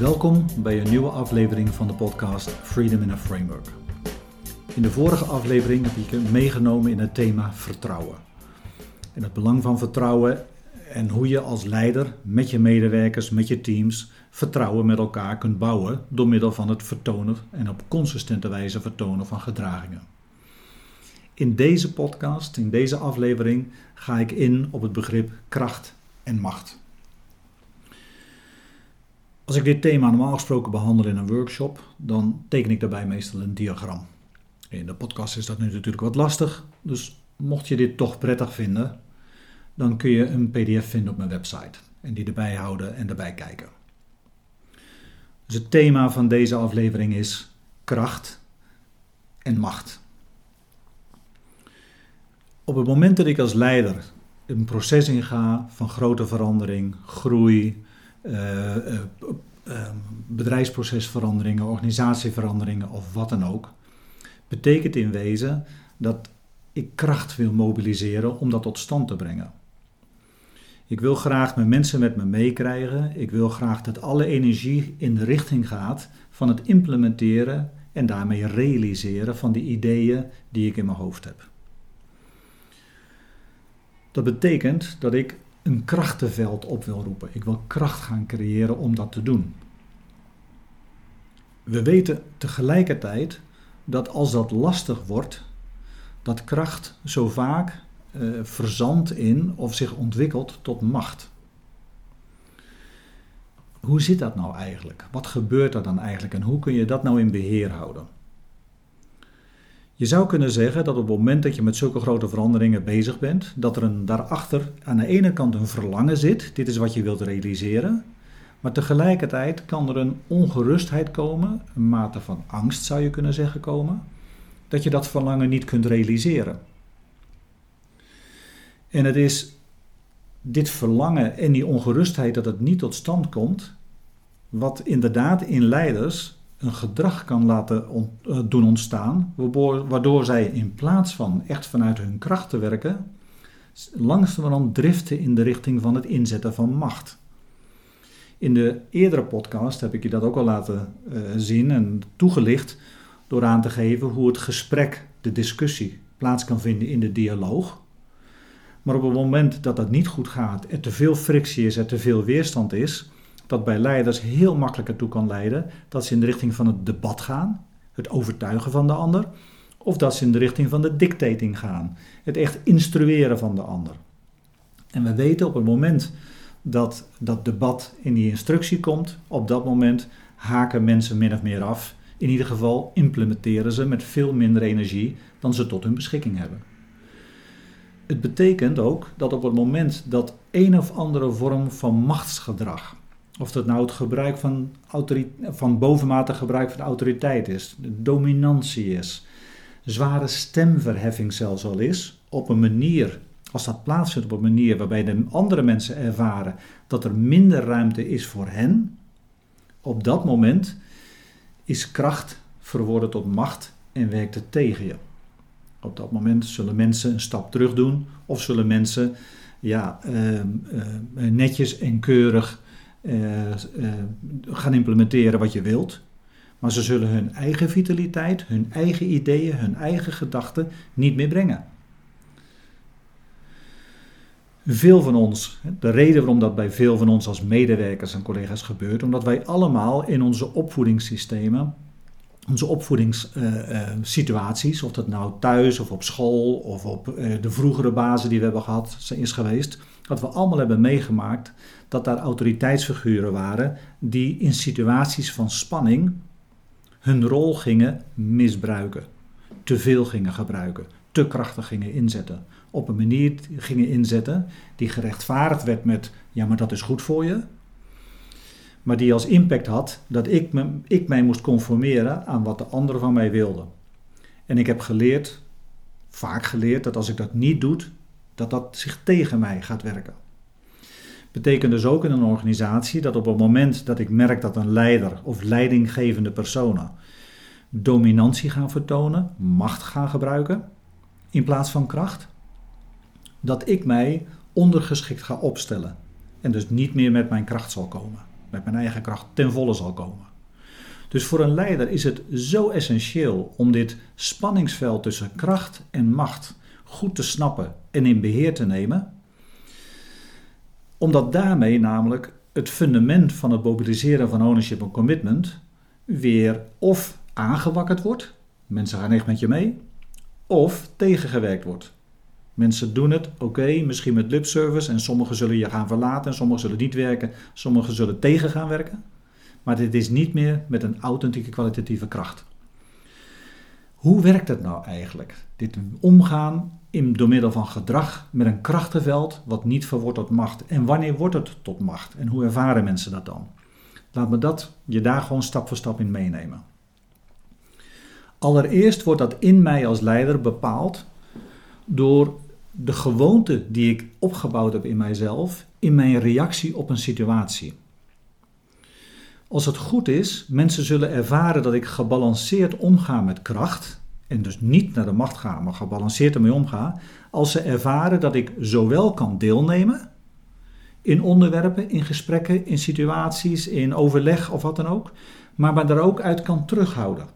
Welkom bij een nieuwe aflevering van de podcast Freedom in a Framework. In de vorige aflevering heb ik je meegenomen in het thema vertrouwen. En het belang van vertrouwen en hoe je als leider met je medewerkers, met je teams, vertrouwen met elkaar kunt bouwen door middel van het vertonen en op consistente wijze vertonen van gedragingen. In deze podcast, in deze aflevering, ga ik in op het begrip kracht en macht. Als ik dit thema normaal gesproken behandel in een workshop, dan teken ik daarbij meestal een diagram. In de podcast is dat nu natuurlijk wat lastig, dus mocht je dit toch prettig vinden, dan kun je een PDF vinden op mijn website en die erbij houden en erbij kijken. Dus het thema van deze aflevering is kracht en macht. Op het moment dat ik als leider een proces inga van grote verandering, groei, bedrijfsprocesveranderingen, organisatieveranderingen of wat dan ook, betekent in wezen dat ik kracht wil mobiliseren om dat tot stand te brengen. Ik wil graag mijn mensen met me meekrijgen. Ik wil graag dat alle energie in de richting gaat van het implementeren en daarmee realiseren van de ideeën die ik in mijn hoofd heb. Dat betekent dat ik een krachtenveld op wil roepen. Ik wil kracht gaan creëren om dat te doen. We weten tegelijkertijd dat als dat lastig wordt, dat kracht zo vaak uh, verzandt in of zich ontwikkelt tot macht. Hoe zit dat nou eigenlijk? Wat gebeurt er dan eigenlijk en hoe kun je dat nou in beheer houden? Je zou kunnen zeggen dat op het moment dat je met zulke grote veranderingen bezig bent, dat er een, daarachter aan de ene kant een verlangen zit, dit is wat je wilt realiseren, maar tegelijkertijd kan er een ongerustheid komen, een mate van angst zou je kunnen zeggen komen, dat je dat verlangen niet kunt realiseren. En het is dit verlangen en die ongerustheid dat het niet tot stand komt, wat inderdaad in leiders een gedrag kan laten eh, doen ontstaan, waardoor zij in plaats van echt vanuit hun kracht te werken, langzamerhand driften in de richting van het inzetten van macht. In de eerdere podcast heb ik je dat ook al laten uh, zien en toegelicht door aan te geven hoe het gesprek, de discussie, plaats kan vinden in de dialoog. Maar op het moment dat dat niet goed gaat, er te veel frictie is, er te veel weerstand is, dat bij leiders heel makkelijk ertoe kan leiden dat ze in de richting van het debat gaan, het overtuigen van de ander, of dat ze in de richting van de dictating gaan, het echt instrueren van de ander. En we weten op het moment dat dat debat in die instructie komt, op dat moment haken mensen min of meer af. In ieder geval implementeren ze met veel minder energie dan ze tot hun beschikking hebben. Het betekent ook dat op het moment dat een of andere vorm van machtsgedrag, of dat nou het gebruik van, van bovenmatig gebruik van autoriteit is, dominantie is, zware stemverheffing zelfs al is, op een manier, als dat plaatsvindt op een manier waarbij de andere mensen ervaren dat er minder ruimte is voor hen, op dat moment is kracht verworden tot macht en werkt het tegen je. Op dat moment zullen mensen een stap terug doen of zullen mensen ja, uh, uh, netjes en keurig gaan implementeren wat je wilt. Maar ze zullen hun eigen vitaliteit, hun eigen ideeën, hun eigen gedachten niet meer brengen. Veel van ons, de reden waarom dat bij veel van ons als medewerkers en collega's gebeurt, omdat wij allemaal in onze opvoedingssystemen onze opvoedingssituaties, of dat nou thuis of op school of op eh, de vroegere bazen die we hebben gehad, is geweest, dat we allemaal hebben meegemaakt dat daar autoriteitsfiguren waren die in situaties van spanning hun rol gingen misbruiken, te veel gingen gebruiken, te krachtig gingen inzetten, op een manier gingen inzetten die gerechtvaardigd werd met ja, maar dat is goed voor je, maar die als impact had dat ik, me, ik mij moest conformeren aan wat de anderen van mij wilden. En ik heb geleerd, vaak geleerd, dat als ik dat niet doe, dat dat zich tegen mij gaat werken. Betekent dus ook in een organisatie dat op het moment dat ik merk dat een leider of leidinggevende personen dominantie gaan vertonen, macht gaan gebruiken in plaats van kracht, dat ik mij ondergeschikt ga opstellen en dus niet meer met mijn kracht zal komen. Met mijn eigen kracht ten volle zal komen. Dus voor een leider is het zo essentieel om dit spanningsveld tussen kracht en macht goed te snappen en in beheer te nemen, omdat daarmee namelijk het fundament van het mobiliseren van ownership en commitment weer of aangewakkerd wordt, mensen gaan echt met je mee, of tegengewerkt wordt. Mensen doen het, oké, misschien met lipservice en sommigen zullen je gaan verlaten en sommigen zullen niet werken, sommigen zullen tegen gaan werken. Maar dit is niet meer met een authentieke kwalitatieve kracht. Hoe werkt het nou eigenlijk? Dit omgaan in, door middel van gedrag met een krachtenveld wat niet verwoordt tot macht. En wanneer wordt het tot macht? En hoe ervaren mensen dat dan? Laat me dat je daar gewoon stap voor stap in meenemen. Allereerst wordt dat in mij als leider bepaald door de gewoonte die ik opgebouwd heb in mijzelf, in mijn reactie op een situatie. Als het goed is, mensen zullen ervaren dat ik gebalanceerd omga met kracht, en dus niet naar de macht ga, maar gebalanceerd ermee omga, als ze ervaren dat ik zowel kan deelnemen in onderwerpen, in gesprekken, in situaties, in overleg of wat dan ook, maar me daar ook uit kan terughouden.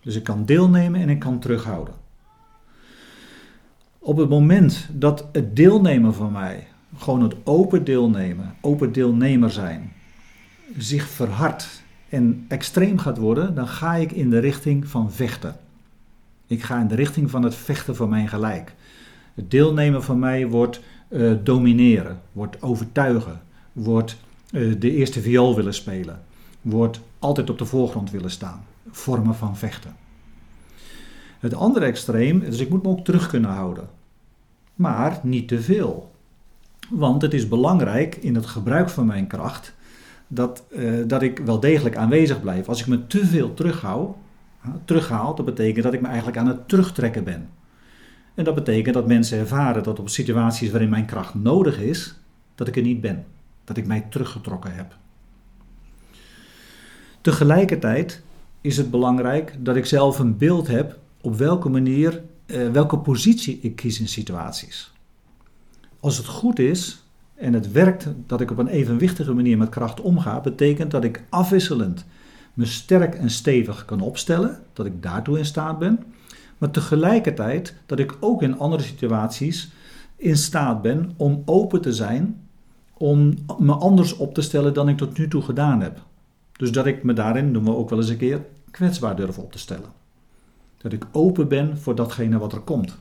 Dus ik kan deelnemen en ik kan terughouden. Op het moment dat het deelnemen van mij, gewoon het open deelnemen, open deelnemer zijn, zich verhardt en extreem gaat worden, dan ga ik in de richting van vechten. Ik ga in de richting van het vechten voor mijn gelijk. Het deelnemen van mij wordt uh, domineren, wordt overtuigen, wordt uh, de eerste viool willen spelen, wordt altijd op de voorgrond willen staan. Vormen van vechten. Het andere extreem, dus ik moet me ook terug kunnen houden. Maar niet te veel. Want het is belangrijk in het gebruik van mijn kracht dat, uh, dat ik wel degelijk aanwezig blijf. Als ik me te veel terughoud, terughaal, dat betekent dat ik me eigenlijk aan het terugtrekken ben. En dat betekent dat mensen ervaren dat op situaties waarin mijn kracht nodig is, dat ik er niet ben. Dat ik mij teruggetrokken heb. Tegelijkertijd is het belangrijk dat ik zelf een beeld heb op welke manier, uh, welke positie ik kies in situaties. Als het goed is, en het werkt dat ik op een evenwichtige manier met kracht omga, betekent dat ik afwisselend me sterk en stevig kan opstellen, dat ik daartoe in staat ben, maar tegelijkertijd dat ik ook in andere situaties in staat ben om open te zijn, om me anders op te stellen dan ik tot nu toe gedaan heb. Dus dat ik me daarin, doen we ook wel eens een keer, kwetsbaar durf op te stellen. Dat ik open ben voor datgene wat er komt.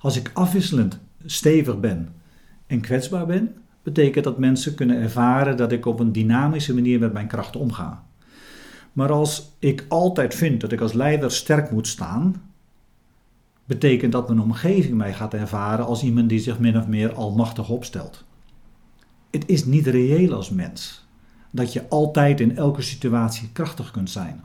Als ik afwisselend stevig ben en kwetsbaar ben, betekent dat mensen kunnen ervaren dat ik op een dynamische manier met mijn kracht omga. Maar als ik altijd vind dat ik als leider sterk moet staan, betekent dat mijn omgeving mij gaat ervaren als iemand die zich min of meer almachtig opstelt. Het is niet reëel als mens dat je altijd in elke situatie krachtig kunt zijn.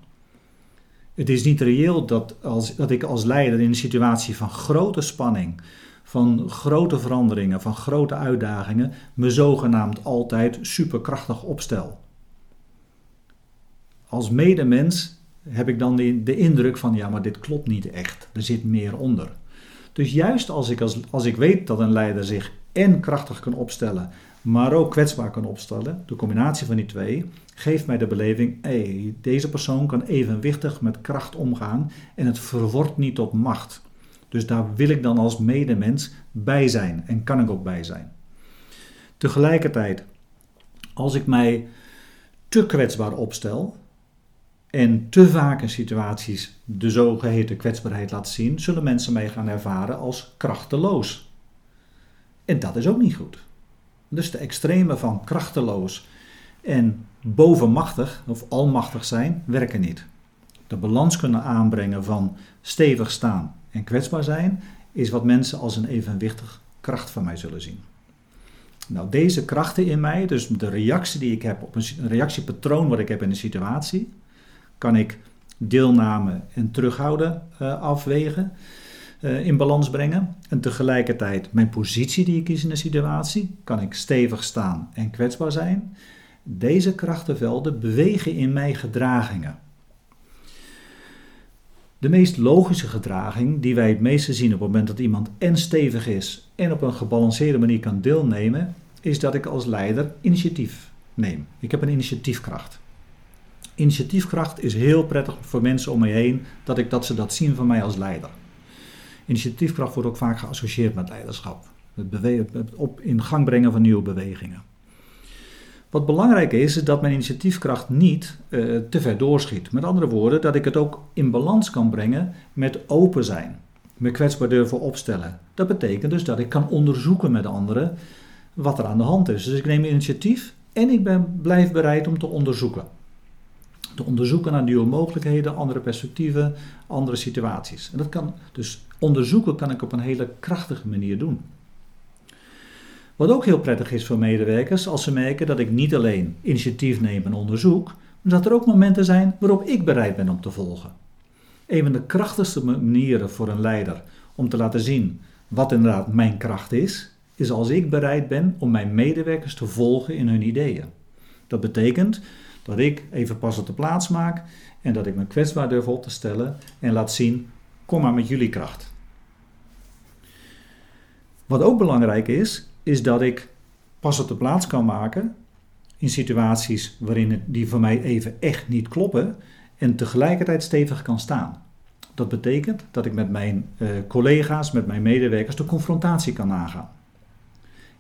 Het is niet reëel dat, als, dat ik als leider in een situatie van grote spanning, van grote veranderingen, van grote uitdagingen, me zogenaamd altijd superkrachtig opstel. Als medemens heb ik dan de, indruk van ja, maar dit klopt niet echt. Er zit meer onder. Dus juist als ik, als, als ik weet dat een leider zich en krachtig kan opstellen, maar ook kwetsbaar kan opstellen, de combinatie van die twee, geeft mij de beleving: hey, deze persoon kan evenwichtig met kracht omgaan en het verwordt niet tot macht. Dus daar wil ik dan als medemens bij zijn en kan ik ook bij zijn. Tegelijkertijd, als ik mij te kwetsbaar opstel en te vaak in situaties de zogeheten kwetsbaarheid laat zien, zullen mensen mij gaan ervaren als krachteloos. En dat is ook niet goed. Dus de extreme van krachteloos en bovenmachtig of almachtig zijn werken niet. De balans kunnen aanbrengen van stevig staan en kwetsbaar zijn is wat mensen als een evenwichtig kracht van mij zullen zien. Nou, deze krachten in mij, dus de reactie die ik heb op een reactiepatroon wat ik heb in een situatie, kan ik deelname en terughouden uh, afwegen, uh, in balans brengen. En tegelijkertijd mijn positie die ik kies in een situatie, kan ik stevig staan en kwetsbaar zijn. Deze krachtenvelden bewegen in mij gedragingen. De meest logische gedraging die wij het meeste zien op het moment dat iemand en stevig is en op een gebalanceerde manier kan deelnemen, is dat ik als leider initiatief neem. Ik heb een initiatiefkracht. Initiatiefkracht is heel prettig voor mensen om me heen dat, ik, dat ze dat zien van mij als leider. Initiatiefkracht wordt ook vaak geassocieerd met leiderschap. Het, het op in gang brengen van nieuwe bewegingen. Wat belangrijk is, is dat mijn initiatiefkracht niet uh, te ver doorschiet. Met andere woorden, dat ik het ook in balans kan brengen met open zijn. Me kwetsbaar durven opstellen. Dat betekent dus dat ik kan onderzoeken met anderen wat er aan de hand is. Dus ik neem initiatief en ik ben, blijf bereid om te onderzoeken. Te onderzoeken naar nieuwe mogelijkheden, andere perspectieven, andere situaties. En dat kan dus onderzoeken kan ik op een hele krachtige manier doen. Wat ook heel prettig is voor medewerkers als ze merken dat ik niet alleen initiatief neem en onderzoek, maar dat er ook momenten zijn waarop ik bereid ben om te volgen. Een van de krachtigste manieren voor een leider om te laten zien wat inderdaad mijn kracht is, is als ik bereid ben om mijn medewerkers te volgen in hun ideeën. Dat betekent dat ik even pas op de plaats maak en dat ik me kwetsbaar durf op te stellen en laat zien: kom maar met jullie kracht. Wat ook belangrijk is, is dat ik pas op de plaats kan maken in situaties waarin het, die voor mij even echt niet kloppen en tegelijkertijd stevig kan staan. Dat betekent dat ik met mijn uh, collega's, met mijn medewerkers de confrontatie kan aangaan.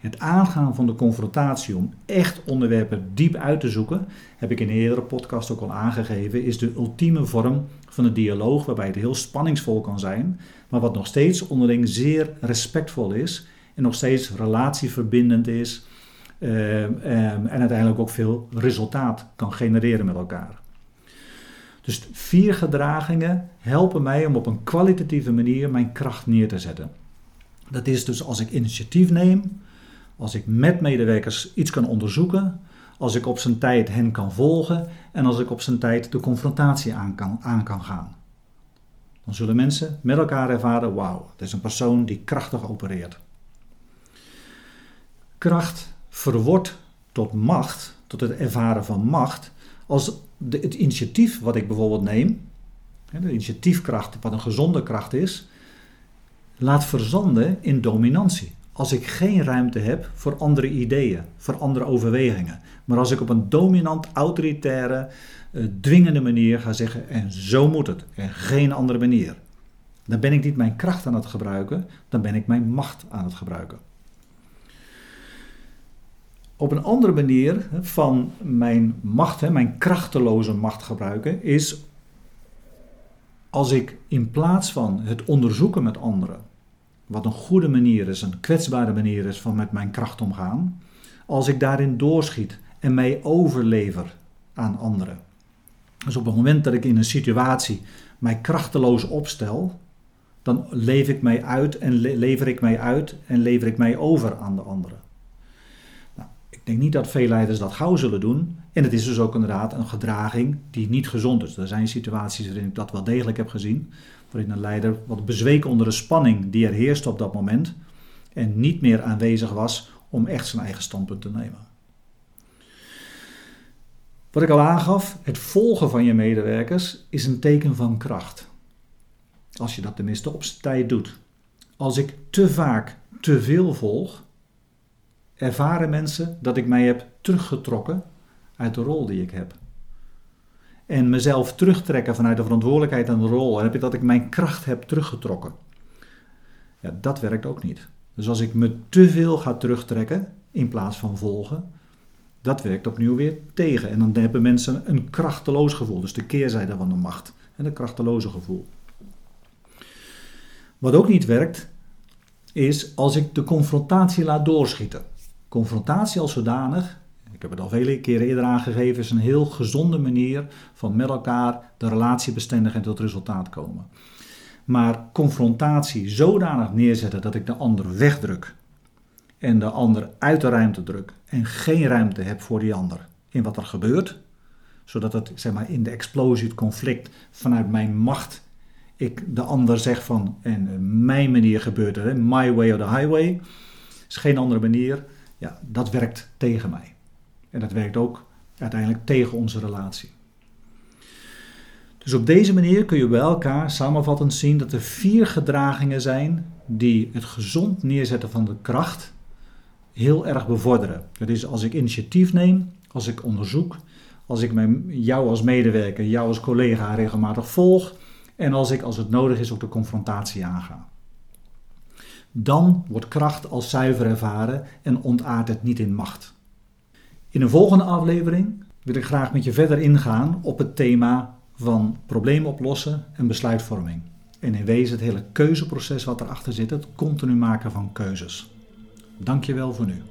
Het aangaan van de confrontatie om echt onderwerpen diep uit te zoeken, heb ik in een eerdere podcast ook al aangegeven, is de ultieme vorm van een dialoog waarbij het heel spanningsvol kan zijn, maar wat nog steeds onderling zeer respectvol is en nog steeds relatieverbindend is uh, en uiteindelijk ook veel resultaat kan genereren met elkaar. Dus vier gedragingen helpen mij om op een kwalitatieve manier mijn kracht neer te zetten. Dat is dus als ik initiatief neem, als ik met medewerkers iets kan onderzoeken, als ik op zijn tijd hen kan volgen en als ik op zijn tijd de confrontatie aan kan, aan kan gaan. Dan zullen mensen met elkaar ervaren: wauw, het is een persoon die krachtig opereert. Kracht verwoordt tot macht, tot het ervaren van macht, als de, het initiatief wat ik bijvoorbeeld neem, de initiatiefkracht, wat een gezonde kracht is, laat verzanden in dominantie. Als ik geen ruimte heb voor andere ideeën, voor andere overwegingen. Maar als ik op een dominant, autoritaire, uh, dwingende manier ga zeggen: en zo moet het, en geen andere manier. Dan ben ik niet mijn kracht aan het gebruiken, dan ben ik mijn macht aan het gebruiken op een andere manier van mijn macht, mijn krachteloze macht gebruiken, is als ik in plaats van het onderzoeken met anderen, wat een goede manier is, een kwetsbare manier is van met mijn kracht omgaan, als ik daarin doorschiet en mij overlever aan anderen. Dus op het moment dat ik in een situatie mij krachteloos opstel, dan leef ik mij uit en lever ik mij uit en lever ik mij over aan de anderen. Ik denk niet dat veel leiders dat gauw zullen doen. En het is dus ook inderdaad een gedraging die niet gezond is. Er zijn situaties waarin ik dat wel degelijk heb gezien. Waarin een leider wat bezweek onder de spanning die er heerste op dat moment. En niet meer aanwezig was om echt zijn eigen standpunt te nemen. Wat ik al aangaf, het volgen van je medewerkers is een teken van kracht. Als je dat tenminste op tijd doet. Als ik te vaak te veel volg, ervaren mensen dat ik mij heb teruggetrokken uit de rol die ik heb. En mezelf terugtrekken vanuit de verantwoordelijkheid en de rol. En heb ik dat ik mijn kracht heb teruggetrokken. Ja, dat werkt ook niet. Dus als ik me te veel ga terugtrekken in plaats van volgen, dat werkt opnieuw weer tegen. En dan hebben mensen een krachteloos gevoel. Dus de keerzijde van de macht. En een krachteloze gevoel. Wat ook niet werkt, is als ik de confrontatie laat doorschieten. Confrontatie als zodanig, heb het al vele keren eerder aangegeven, is een heel gezonde manier van met elkaar de relatie bestendigen en tot resultaat komen. Maar confrontatie zodanig neerzetten dat ik de ander wegdruk en de ander uit de ruimte druk en geen ruimte heb voor die ander in wat er gebeurt, zodat het zeg maar, in de explosie, het conflict vanuit mijn macht, ik de ander zeg van en mijn manier gebeurt het, my way or the highway, is geen andere manier ja, dat werkt tegen mij. En dat werkt ook uiteindelijk tegen onze relatie. Dus op deze manier kun je bij elkaar samenvattend zien dat er vier gedragingen zijn die het gezond neerzetten van de kracht heel erg bevorderen. Dat is als ik initiatief neem, als ik onderzoek, als ik jou als medewerker, jou als collega regelmatig volg en als ik als het nodig is ook de confrontatie aanga. Dan wordt kracht als zuiver ervaren en ontaart het niet in macht. In een volgende aflevering wil ik graag met je verder ingaan op het thema van problemen oplossen en besluitvorming. En in wezen het hele keuzeproces wat erachter zit, het continu maken van keuzes. Dankjewel voor nu.